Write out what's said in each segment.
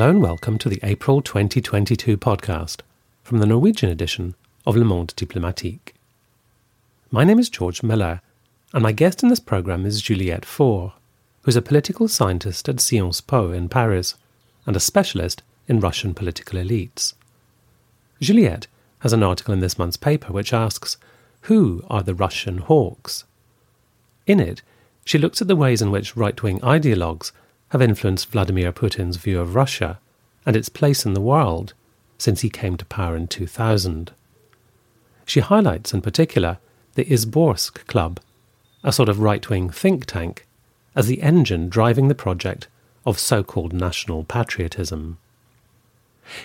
Hello and welcome to the April 2022 podcast from the Norwegian edition of Le Monde Diplomatique. My name is George Miller, and my guest in this program is Juliette Faure, who's a political scientist at Sciences Po in Paris and a specialist in Russian political elites. Juliette has an article in this month's paper which asks, Who are the Russian hawks? In it, she looks at the ways in which right wing ideologues have influenced Vladimir Putin's view of Russia and its place in the world since he came to power in 2000. She highlights in particular the Izborsk Club, a sort of right wing think tank, as the engine driving the project of so called national patriotism.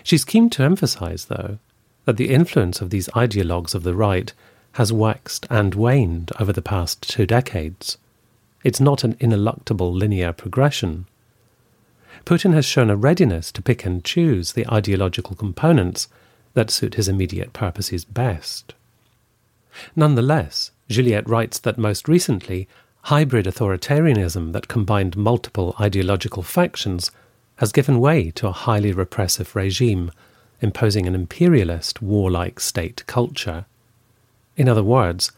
She's keen to emphasize, though, that the influence of these ideologues of the right has waxed and waned over the past two decades. It's not an ineluctable linear progression. Putin has shown a readiness to pick and choose the ideological components that suit his immediate purposes best. Nonetheless, Juliette writes that most recently, hybrid authoritarianism that combined multiple ideological factions has given way to a highly repressive regime, imposing an imperialist, warlike state culture. In other words,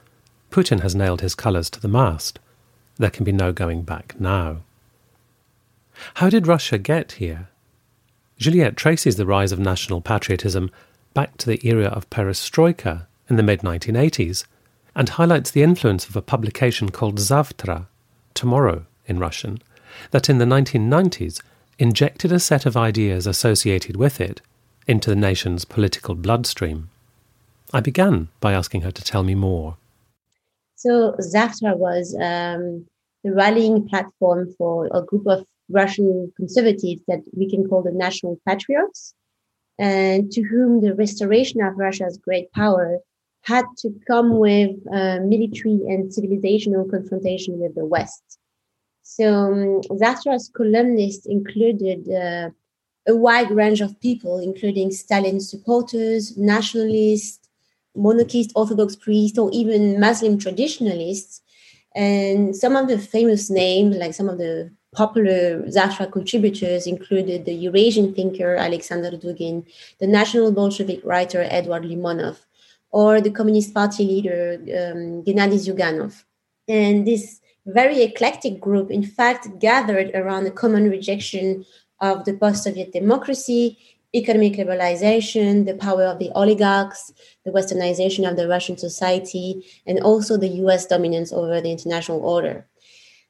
Putin has nailed his colours to the mast. There can be no going back now. How did Russia get here? Juliette traces the rise of national patriotism back to the era of perestroika in the mid 1980s and highlights the influence of a publication called Zavtra, Tomorrow in Russian, that in the 1990s injected a set of ideas associated with it into the nation's political bloodstream. I began by asking her to tell me more. So, Zavtra was um, the rallying platform for a group of Russian conservatives that we can call the national patriots, and to whom the restoration of Russia's great power had to come with uh, military and civilizational confrontation with the West. So um, Zavtra's columnists included uh, a wide range of people, including Stalin supporters, nationalists, monarchist Orthodox priests, or even Muslim traditionalists. And some of the famous names, like some of the popular Zavtra contributors included the Eurasian thinker Alexander Dugin, the national Bolshevik writer Edward Limonov, or the Communist Party leader um, Gennady Zyuganov. And this very eclectic group, in fact, gathered around a common rejection of the post Soviet democracy, economic liberalization, the power of the oligarchs, the westernization of the Russian society, and also the US dominance over the international order.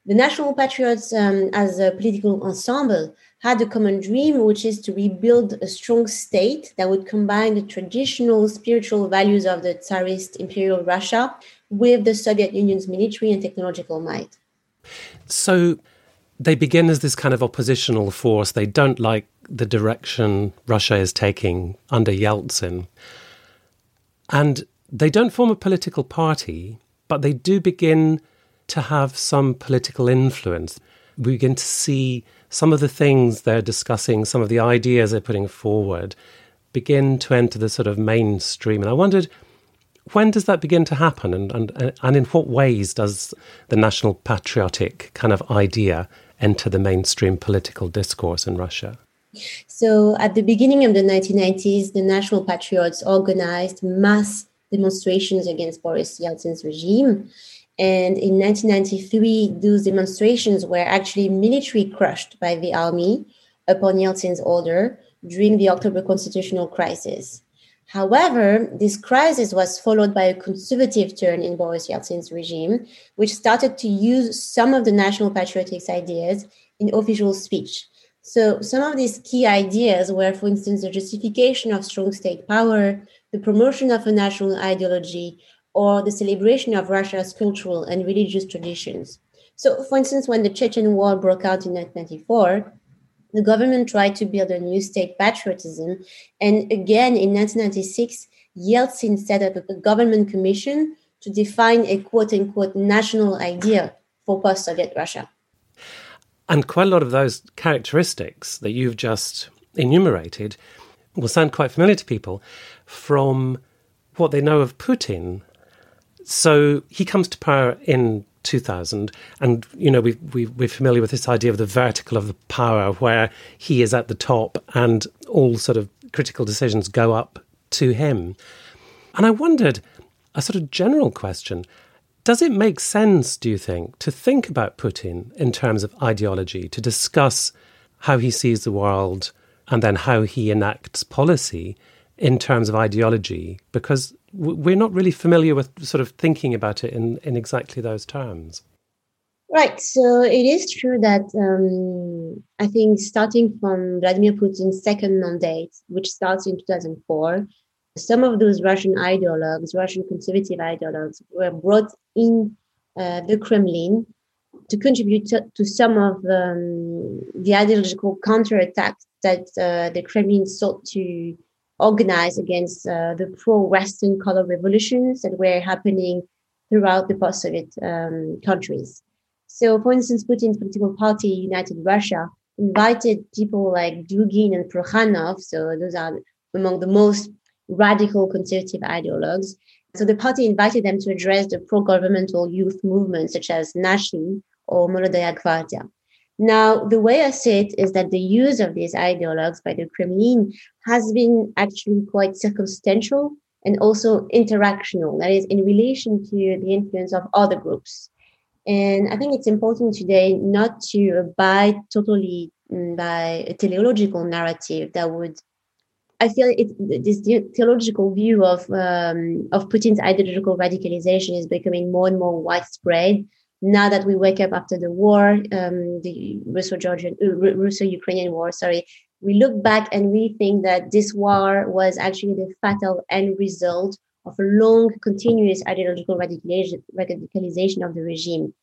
The National Patriots, um, as a political ensemble, had a common dream, which is to rebuild a strong state that would combine the traditional spiritual values of the Tsarist Imperial Russia with the Soviet Union's military and technological might. So they begin as this kind of oppositional force. They don't like the direction Russia is taking under Yeltsin. And they don't form a political party, but they do begin to have some political influence. We begin to see some of the things they're discussing, some of the ideas they're putting forward begin to enter the sort of mainstream. And I wondered, when does that begin to happen? And, and, and in what ways does the national patriotic kind of idea enter the mainstream political discourse in Russia? So, at the beginning of the 1990s, the National Patriots organized mass demonstrations against Boris Yeltsin's regime. And in 1993, those demonstrations were actually military crushed by the army upon Yeltsin's order during the October constitutional crisis. However, this crisis was followed by a conservative turn in Boris Yeltsin's regime, which started to use some of the national patriotic ideas in official speech. So, some of these key ideas were, for instance, the justification of strong state power, the promotion of a national ideology, or the celebration of Russia's cultural and religious traditions. So, for instance, when the Chechen War broke out in 1994, the government tried to build a new state patriotism. And again, in 1996, Yeltsin set up a government commission to define a quote unquote national idea for post Soviet Russia. And quite a lot of those characteristics that you've just enumerated will sound quite familiar to people from what they know of Putin so he comes to power in 2000. And, you know, we, we, we're familiar with this idea of the vertical of the power where he is at the top and all sort of critical decisions go up to him. And I wondered a sort of general question does it make sense, do you think, to think about Putin in terms of ideology, to discuss how he sees the world and then how he enacts policy in terms of ideology? Because we're not really familiar with sort of thinking about it in, in exactly those terms. Right. So it is true that um, I think starting from Vladimir Putin's second mandate, which starts in 2004, some of those Russian ideologues, Russian conservative ideologues, were brought in uh, the Kremlin to contribute to, to some of um, the ideological counterattacks that uh, the Kremlin sought to organize against uh, the pro-Western color revolutions that were happening throughout the post-Soviet um, countries. So, for instance, Putin's political party, United Russia, invited people like Dugin and Prokhanov. So, those are among the most radical conservative ideologues. So the party invited them to address the pro-governmental youth movements such as Nashi or Molodaya Gvardia. Now, the way I see it is that the use of these ideologues by the Kremlin has been actually quite circumstantial and also interactional, that is, in relation to the influence of other groups. And I think it's important today not to abide totally mm, by a teleological narrative that would I feel it, this teleological view of um, of Putin's ideological radicalization is becoming more and more widespread. Now that we wake up after the war, um, the Russo-Georgian, uh, Russo-Ukrainian war, sorry, we look back and we think that this war was actually the fatal end result of a long, continuous ideological radicalization, radicalization of the regime.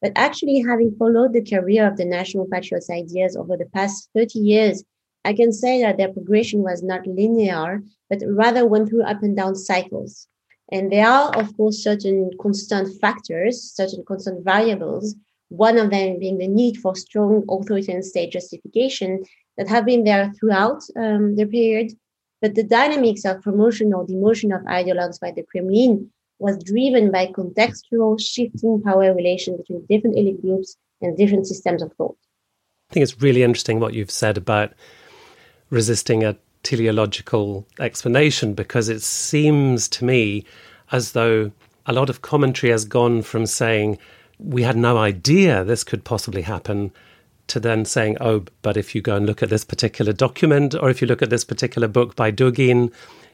But actually, having followed the career of the national patriots' ideas over the past 30 years, I can say that their progression was not linear, but rather went through up and down cycles. And there are, of course, certain constant factors, certain constant variables, one of them being the need for strong authoritarian state justification that have been there throughout um, the period. But the dynamics of promotion or demotion of ideologues by the Kremlin was driven by contextual shifting power relations between different elite groups and different systems of thought. I think it's really interesting what you've said about resisting a teleological explanation because it seems to me as though a lot of commentary has gone from saying we had no idea this could possibly happen to then saying, oh, but if you go and look at this particular document or if you look at this particular book by Dugin,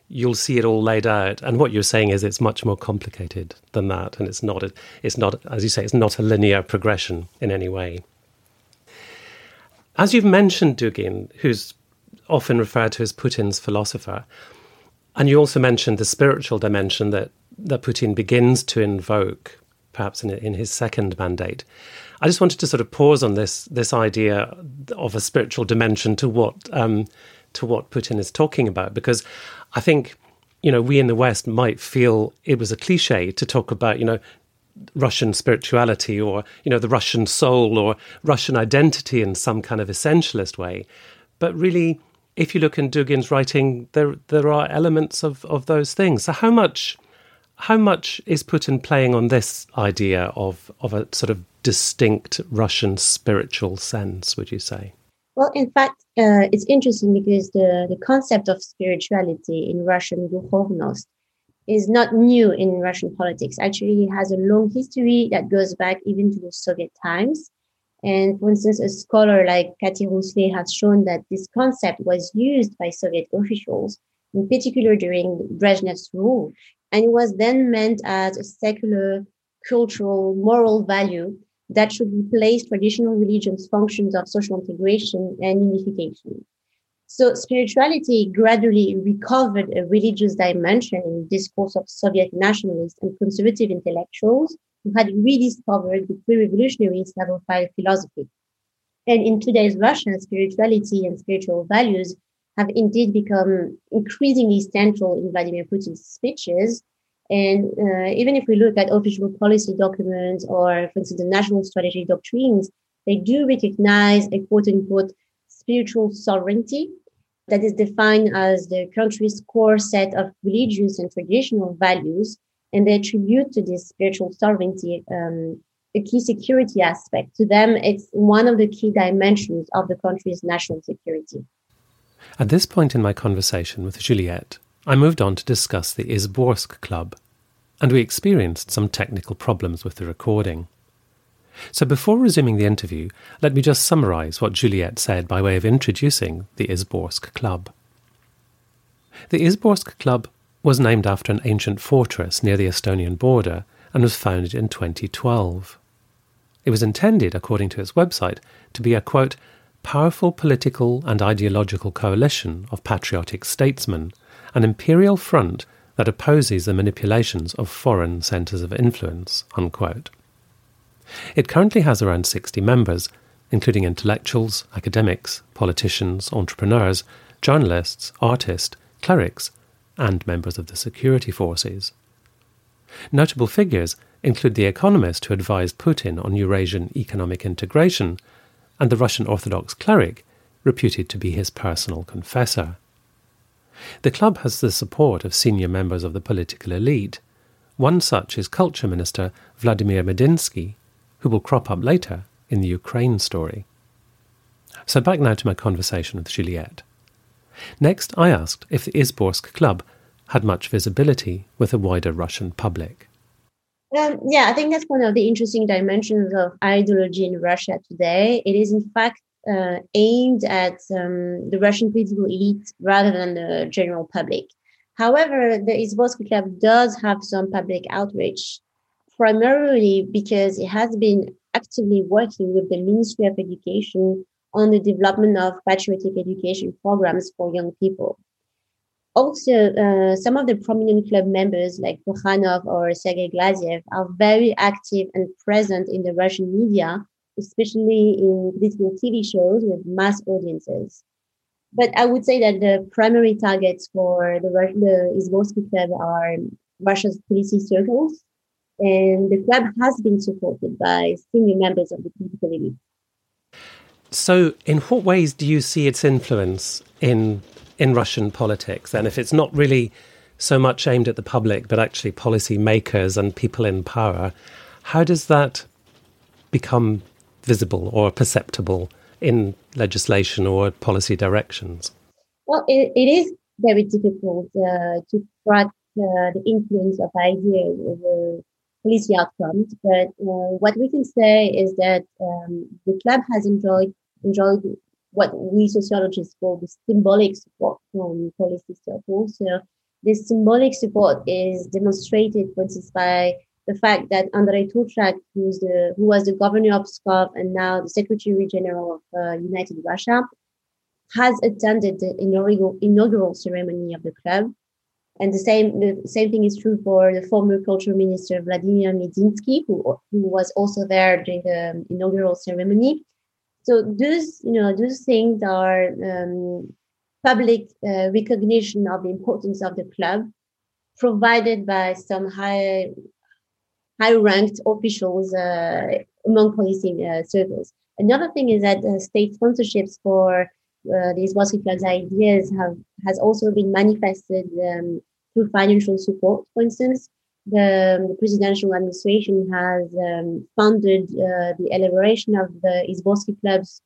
you'll see it all laid out. And what you're saying is it's much more complicated than that. And it's not, a, it's not, as you say, it's not a linear progression in any way. As you've mentioned Dugin, who's often referred to as Putin's philosopher. And you also mentioned the spiritual dimension that, that Putin begins to invoke, perhaps in, in his second mandate. I just wanted to sort of pause on this this idea of a spiritual dimension to what um, to what Putin is talking about, because I think you know we in the West might feel it was a cliche to talk about you know Russian spirituality or you know the Russian soul or Russian identity in some kind of essentialist way, but really if you look in Dugin's writing, there there are elements of, of those things. So how much how much is Putin playing on this idea of of a sort of distinct Russian spiritual sense? Would you say? Well, in fact, uh, it's interesting because the the concept of spirituality in Russian dukhovnost is not new in Russian politics. Actually, it has a long history that goes back even to the Soviet times. And for instance, a scholar like Kathy Rousselet has shown that this concept was used by Soviet officials, in particular during Brezhnev's rule, and it was then meant as a secular, cultural, moral value that should replace traditional religions' functions of social integration and unification. So spirituality gradually recovered a religious dimension in the discourse of Soviet nationalists and conservative intellectuals who had rediscovered the pre-revolutionary Slavophile philosophy. And in today's Russia, spirituality and spiritual values have indeed become increasingly central in Vladimir Putin's speeches. And uh, even if we look at official policy documents or, for instance, the national strategy doctrines, they do recognize a quote unquote spiritual sovereignty that is defined as the country's core set of religious and traditional values and they attribute to this spiritual sovereignty um, a key security aspect. To them, it's one of the key dimensions of the country's national security. At this point in my conversation with Juliette, I moved on to discuss the Izborsk Club, and we experienced some technical problems with the recording. So before resuming the interview, let me just summarize what Juliette said by way of introducing the Izborsk Club. The Izborsk Club was named after an ancient fortress near the Estonian border and was founded in 2012. It was intended, according to its website, to be a quote, powerful political and ideological coalition of patriotic statesmen, an imperial front that opposes the manipulations of foreign centres of influence. Unquote. It currently has around 60 members, including intellectuals, academics, politicians, entrepreneurs, journalists, artists, clerics, and members of the security forces. Notable figures include the economist who advised Putin on Eurasian economic integration and the Russian Orthodox cleric reputed to be his personal confessor. The club has the support of senior members of the political elite. One such is Culture Minister Vladimir Medinsky, who will crop up later in the Ukraine story. So back now to my conversation with Juliette. Next, I asked if the Izborsk Club had much visibility with a wider Russian public. Um, yeah, I think that's one of the interesting dimensions of ideology in Russia today. It is, in fact, uh, aimed at um, the Russian political elite rather than the general public. However, the Izborsk Club does have some public outreach, primarily because it has been actively working with the Ministry of Education on the development of patriotic education programs for young people also, uh, some of the prominent club members like Prokhanov or Sergei Glaziev are very active and present in the Russian media, especially in political TV shows with mass audiences. But I would say that the primary targets for the, the Izborsk Club are Russia's policy circles, and the club has been supported by senior members of the political elite. So, in what ways do you see its influence in in Russian politics. And if it's not really so much aimed at the public, but actually policy makers and people in power, how does that become visible or perceptible in legislation or policy directions? Well, it, it is very difficult uh, to track uh, the influence of ideas over policy outcomes. But uh, what we can say is that um, the club has enjoyed enjoyed what we sociologists call the symbolic support from policy circles. So this symbolic support is demonstrated, for instance, by the fact that Andrei Turchak, who's the, who was the governor of Pskov and now the Secretary General of uh, United Russia, has attended the inaugural, inaugural ceremony of the club. And the same, the same thing is true for the former culture minister Vladimir Medinsky, who, who was also there during the inaugural ceremony. So those, you know, those things are um, public uh, recognition of the importance of the club, provided by some high, high-ranked officials uh, among policing uh, circles. Another thing is that state sponsorships for uh, these Izborsk clubs ideas have has also been manifested um, through financial support. For instance, the, presidential administration has um, funded uh, the elaboration of the Izborsk Club's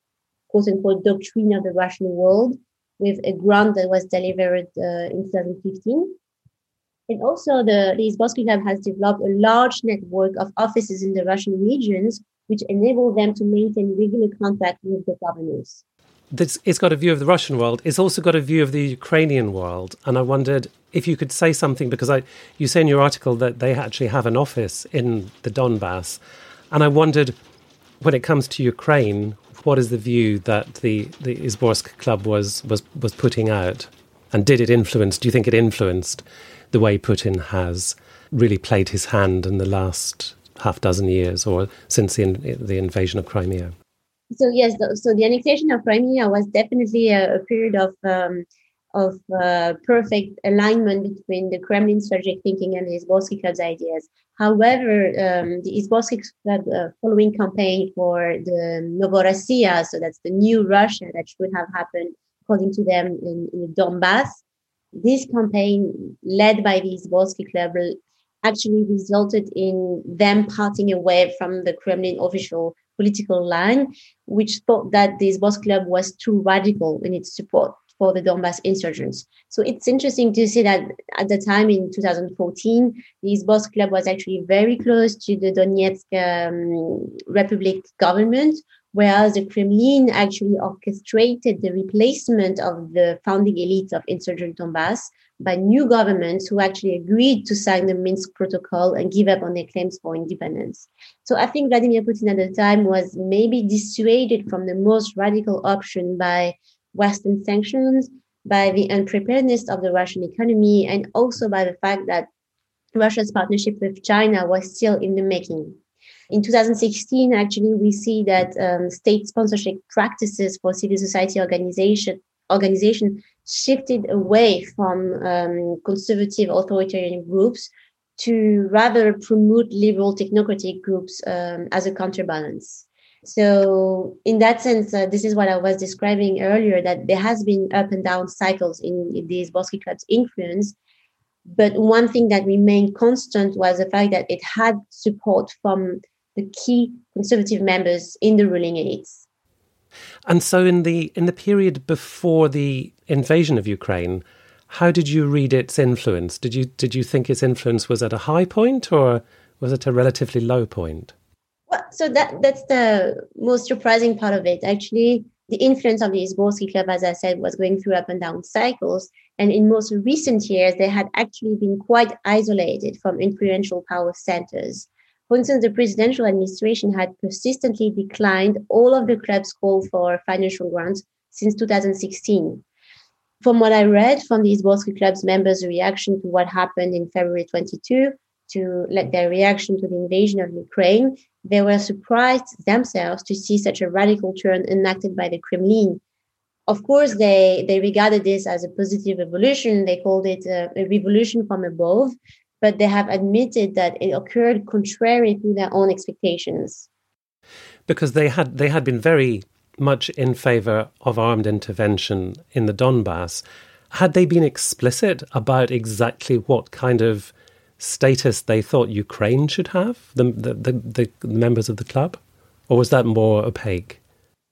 quote unquote doctrine of the Russian world with a grant that was delivered uh, in 2015. And also, the, the Izborsk Club has developed a large network of offices in the Russian regions, which enable them to maintain regular contact with the governors it's got a view of the Russian world. It's also got a view of the Ukrainian world. And I wondered if you could say something because I, you say in your article that they actually have an office in the Donbass, and I wondered when it comes to Ukraine, what is the view that the the Izborsk Club was was was putting out, and did it influence? Do you think it influenced the way Putin has really played his hand in the last half dozen years, or since the the invasion of Crimea? So yes, the, so the annexation of Crimea was definitely a, a period of um, of uh, perfect alignment between the Kremlin strategic thinking and the Izborsk Club's ideas. However, um, the Izborsk Club uh, following campaign for the Novorossiya, so that's the new Russia that should have happened according to them in, in Donbass, this campaign led by the Izborsk Club actually resulted in them parting away from the Kremlin official political line, which thought that this Izborsk Club was too radical in its support for the Donbass insurgents. So it's interesting to see that at the time in 2014, this Izborsk Club was actually very close to the Donetsk um, Republic government, whereas the Kremlin actually orchestrated the replacement of the founding elite of insurgent Donbass by new governments who actually agreed to sign the Minsk Protocol and give up on their claims for independence. So I think Vladimir Putin at the time was maybe dissuaded from the most radical option by Western sanctions, by the unpreparedness of the Russian economy, and also by the fact that Russia's partnership with China was still in the making. In 2016, actually, we see that um, state sponsorship practices for civil society organization organization shifted away from um, conservative authoritarian groups to rather promote liberal technocratic groups um, as a counterbalance. So, in that sense, uh, this is what I was describing earlier that there has been up and down cycles in, in these club's influence. But one thing that remained constant was the fact that it had support from the key conservative members in the ruling elites. And so, in the in the period before the invasion of Ukraine, how did you read its influence? Did you did you think its influence was at a high point, or was it a relatively low point? Well, so that that's the most surprising part of it. Actually, the influence of the Izborski Club, as I said, was going through up and down cycles. And in most recent years, they had actually been quite isolated from influential power centers. For instance, the presidential administration had persistently declined all of the club's call for financial grants since 2016. From what I read from the Izborski Club's members' reaction to what happened in February 22, to let their reaction to the invasion of Ukraine, they were surprised themselves to see such a radical turn enacted by the Kremlin. Of course, they, they regarded this as a positive evolution. They called it a, a revolution from above, but they have admitted that it occurred contrary to their own expectations. Because they had they had been very much in favor of armed intervention in the Donbass. Had they been explicit about exactly what kind of status they thought Ukraine should have, the, the, the, the members of the club? Or was that more opaque?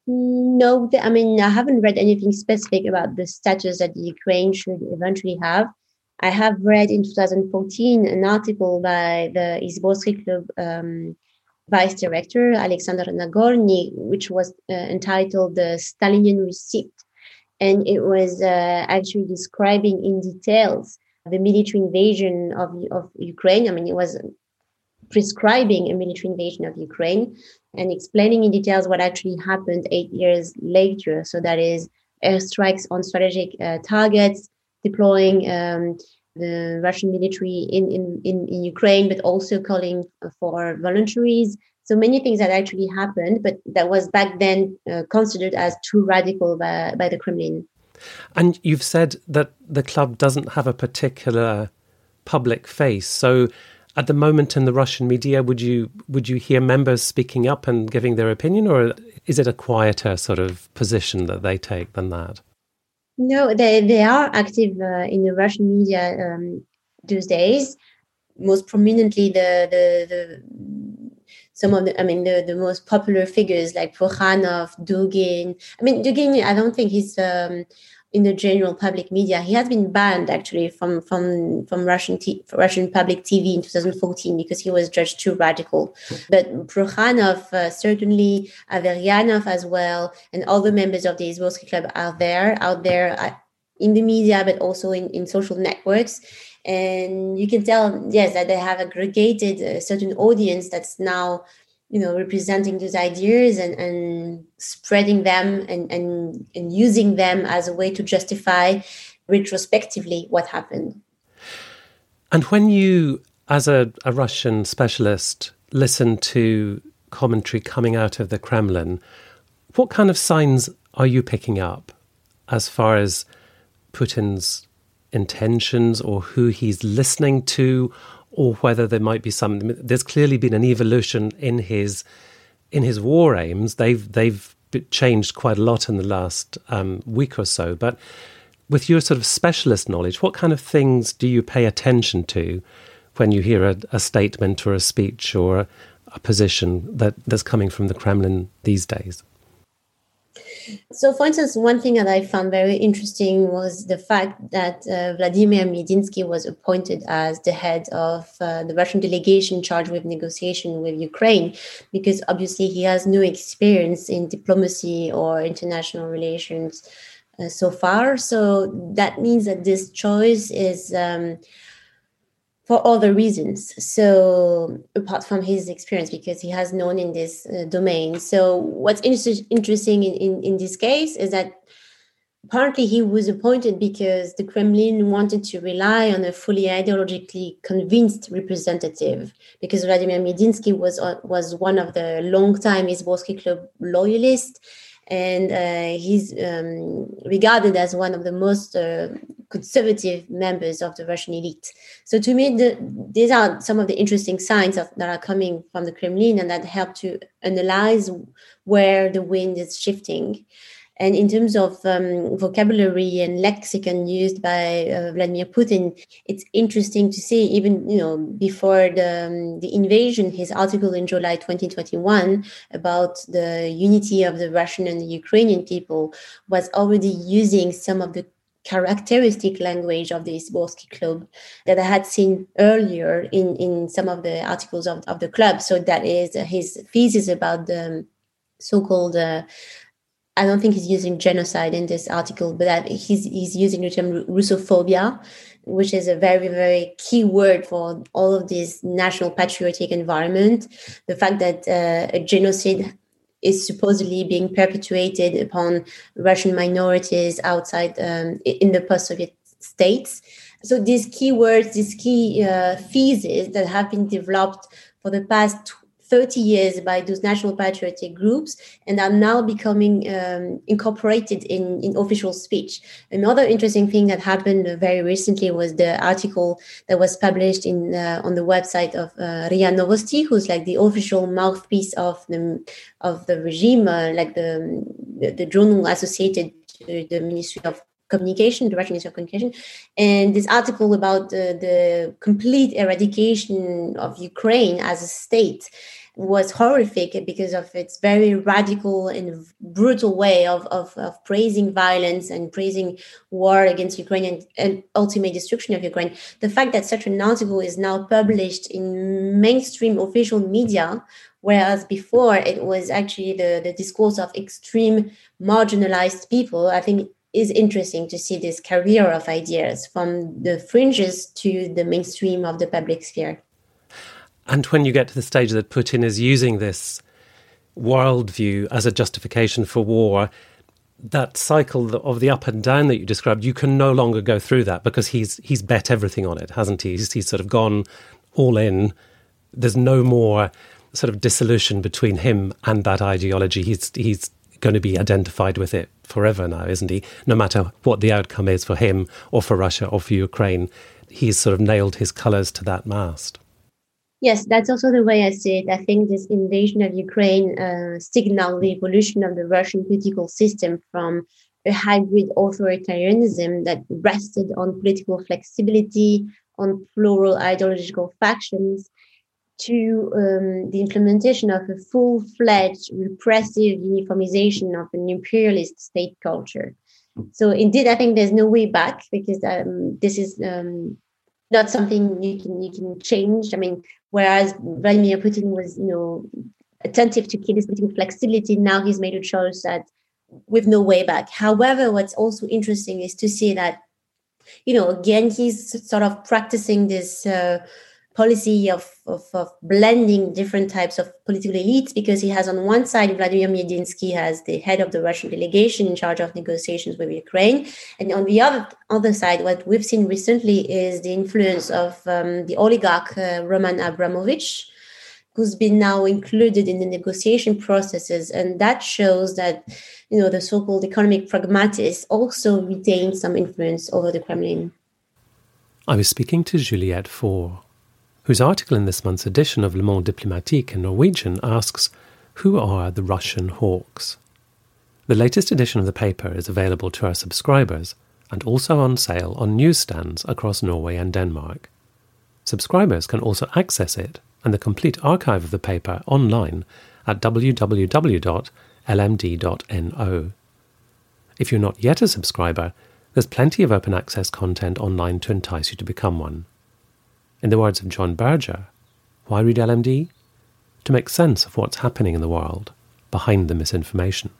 No, I mean, I haven't read anything specific about the status that Ukraine should eventually have. I have read in 2014 an article by the Izborski Club um, vice director, Alexander Nagorny, which was uh, entitled The Stalinian Receipt. And it was uh, actually describing in details the military invasion of, of Ukraine. I mean, it was prescribing a military invasion of Ukraine and explaining in details what actually happened eight years later. So that is airstrikes on strategic uh, targets, deploying um, the Russian military in, in, in, in, Ukraine, but also calling for voluntaries. So many things that actually happened, but that was back then uh, considered as too radical by, by the Kremlin. And you've said that the club doesn't have a particular public face. So at the moment in the Russian media, would you would you hear members speaking up and giving their opinion, or is it a quieter sort of position that they take than that? No, they, they are active uh, in the Russian media um, these days. Most prominently, the, the, the some of the, I mean, the, the most popular figures like Prokhanov, Dugin. I mean, Dugin, I don't think he's um, in the general public media. He has been banned actually from from from Russian t- Russian public TV in 2014 because he was judged too radical. But Prokhanov, uh, certainly Averyanov as well, and all the members of the Izborski Club are there out there uh, in the media, but also in, in social networks. And you can tell, yes, that they have aggregated a certain audience that's now you know representing those ideas and, and spreading them and, and, and using them as a way to justify retrospectively what happened. And when you as a, a russian specialist listen to commentary coming out of the kremlin what kind of signs are you picking up as far as putin's intentions or who he's listening to or whether there might be some. There's clearly been an evolution in his in his war aims. They've they've changed quite a lot in the last um, week or so. But with your sort of specialist knowledge, what kind of things do you pay attention to when you hear a, a statement or a speech or a position that, that's coming from the Kremlin these days? So, for instance, one thing that I found very interesting was the fact that uh, Vladimir Medinsky was appointed as the head of uh, the Russian delegation charged with negotiation with Ukraine, because obviously he has no experience in diplomacy or international relations uh, so far. So that means that this choice is. Um, for other reasons. So apart from his experience, because he has known in this uh, domain. So what's inter- interesting in, in, in this case is that partly he was appointed because the Kremlin wanted to rely on a fully ideologically convinced representative. Because Vladimir Medinsky was uh, was one of the long-time Izborsky Club loyalists, and uh, he's um, regarded as one of the most uh, conservative members of the Russian elite. So to me, the, these are some of the interesting signs of, that are coming from the Kremlin and that help to analyze where the wind is shifting. And in terms of um, vocabulary and lexicon used by uh, Vladimir Putin, it's interesting to see even you know before the um, the invasion, his article in July 2021 about the unity of the Russian and the Ukrainian people was already using some of the characteristic language of the Izborsky Club that I had seen earlier in, in some of the articles of, of the club. So that is his thesis about the so-called uh, I don't think he's using genocide in this article, but he's he's using the term Russophobia, which is a very very key word for all of this national patriotic environment. The fact that uh, a genocide is supposedly being perpetuated upon Russian minorities outside um, in the post-Soviet states. So these key words, these key uh, theses that have been developed for the past 30 years by those national patriotic groups and are now becoming um, incorporated in, in official speech. Another interesting thing that happened very recently was the article that was published in uh, on the website of uh, RIA Novosti, who's like the official mouthpiece of the of the regime, uh, like the, the journal associated to the Ministry of communication, the Russian Ministry of Communication, and this article about the, the complete eradication of Ukraine as a state was horrific because of its very radical and brutal way of, of, of praising violence and praising war against Ukraine and, and ultimate destruction of Ukraine. The fact that such an article is now published in mainstream official media whereas before it was actually the, the discourse of extreme marginalized people i think is interesting to see this career of ideas from the fringes to the mainstream of the public sphere and when you get to the stage that Putin is using this worldview as a justification for war, that cycle of the up and down that you described, you can no longer go through that because he's he's bet everything on it, hasn't he? He's, he's sort of gone all in. There's no more sort of dissolution between him and that ideology. He's he's going to be identified with it forever now, isn't he? No matter what the outcome is for him or for Russia or for Ukraine, he's sort of nailed his colours to that mast. Yes, that's also the way I see it. I think this invasion of Ukraine uh, signaled the evolution of the Russian political system from a hybrid authoritarianism that rested on political flexibility, on plural ideological factions, to um, the implementation of a full fledged repressive uniformization of an imperialist state culture. So, indeed, I think there's no way back because um, this is um, not something you can you can change. I mean, Whereas Vladimir Putin was, you know, attentive to this political flexibility. Now he's made a choice that with no way back. However, what's also interesting is to see that, you know, again, he's sort of practicing this uh, policy of, of, of, blending different types of political elites because he has on one side Vladimir Medinsky as the head of the Russian delegation in charge of negotiations with Ukraine. And on the other, other side, what we've seen recently is the influence of um, the oligarch uh, Roman Abramovich, who's been now included in the negotiation processes. And that shows that, you know, the so-called economic pragmatists also retain some influence over the Kremlin. I was speaking to Juliette Faure whose article in this month's edition of Le Monde Diplomatique in Norwegian asks Who are the Russian hawks? The latest edition of the paper is available to our subscribers and also on sale on newsstands across Norway and Denmark. Subscribers can also access it and the complete archive of the paper online at www.lmd.no. If you're not yet a subscriber, there's plenty of open access content online to entice you to become one. In the words of John Berger, why read LMD? To make sense of what's happening in the world behind the misinformation.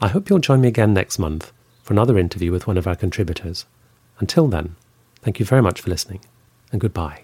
I hope you'll join me again next month for another interview with one of our contributors. Until then, thank you very much for listening, and goodbye.